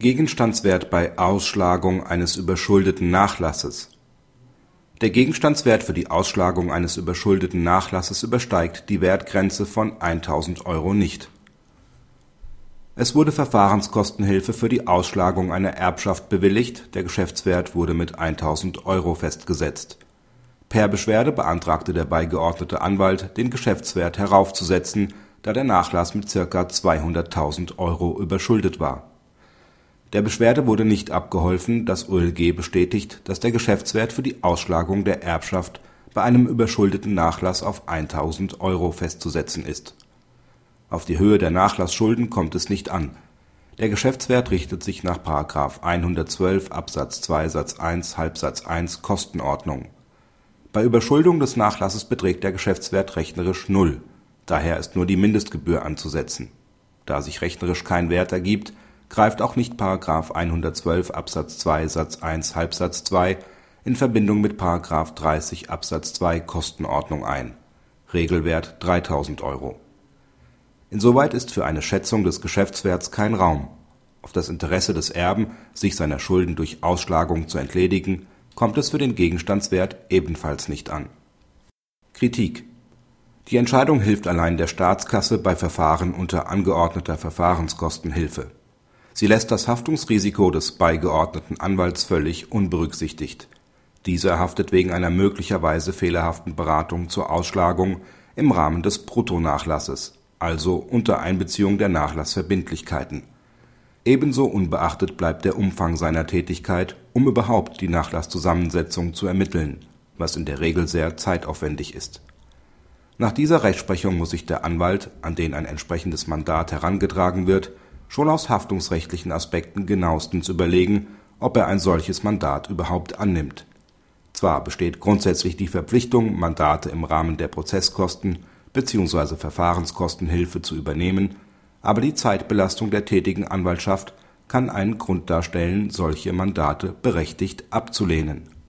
Gegenstandswert bei Ausschlagung eines überschuldeten Nachlasses Der Gegenstandswert für die Ausschlagung eines überschuldeten Nachlasses übersteigt die Wertgrenze von 1.000 Euro nicht. Es wurde Verfahrenskostenhilfe für die Ausschlagung einer Erbschaft bewilligt, der Geschäftswert wurde mit 1.000 Euro festgesetzt. Per Beschwerde beantragte der beigeordnete Anwalt, den Geschäftswert heraufzusetzen, da der Nachlass mit ca. 200.000 Euro überschuldet war der Beschwerde wurde nicht abgeholfen, das OLG bestätigt, dass der Geschäftswert für die Ausschlagung der Erbschaft bei einem überschuldeten Nachlass auf 1.000 Euro festzusetzen ist. Auf die Höhe der Nachlassschulden kommt es nicht an. Der Geschäftswert richtet sich nach § 112 Absatz 2 Satz 1 Halbsatz 1 Kostenordnung. Bei Überschuldung des Nachlasses beträgt der Geschäftswert rechnerisch null, daher ist nur die Mindestgebühr anzusetzen. Da sich rechnerisch kein Wert ergibt greift auch nicht § 112 Absatz 2 Satz 1 Halbsatz 2 in Verbindung mit § 30 Absatz 2 Kostenordnung ein (Regelwert 3.000 Euro). Insoweit ist für eine Schätzung des Geschäftswerts kein Raum. Auf das Interesse des Erben, sich seiner Schulden durch Ausschlagung zu entledigen, kommt es für den Gegenstandswert ebenfalls nicht an. Kritik Die Entscheidung hilft allein der Staatskasse bei Verfahren unter angeordneter Verfahrenskostenhilfe Sie lässt das Haftungsrisiko des beigeordneten Anwalts völlig unberücksichtigt. Dieser haftet wegen einer möglicherweise fehlerhaften Beratung zur Ausschlagung im Rahmen des Bruttonachlasses, also unter Einbeziehung der Nachlassverbindlichkeiten. Ebenso unbeachtet bleibt der Umfang seiner Tätigkeit, um überhaupt die Nachlasszusammensetzung zu ermitteln, was in der Regel sehr zeitaufwendig ist. Nach dieser Rechtsprechung muss sich der Anwalt, an den ein entsprechendes Mandat herangetragen wird schon aus haftungsrechtlichen Aspekten genauestens überlegen, ob er ein solches Mandat überhaupt annimmt. Zwar besteht grundsätzlich die Verpflichtung, Mandate im Rahmen der Prozesskosten bzw. Verfahrenskostenhilfe zu übernehmen, aber die Zeitbelastung der tätigen Anwaltschaft kann einen Grund darstellen, solche Mandate berechtigt abzulehnen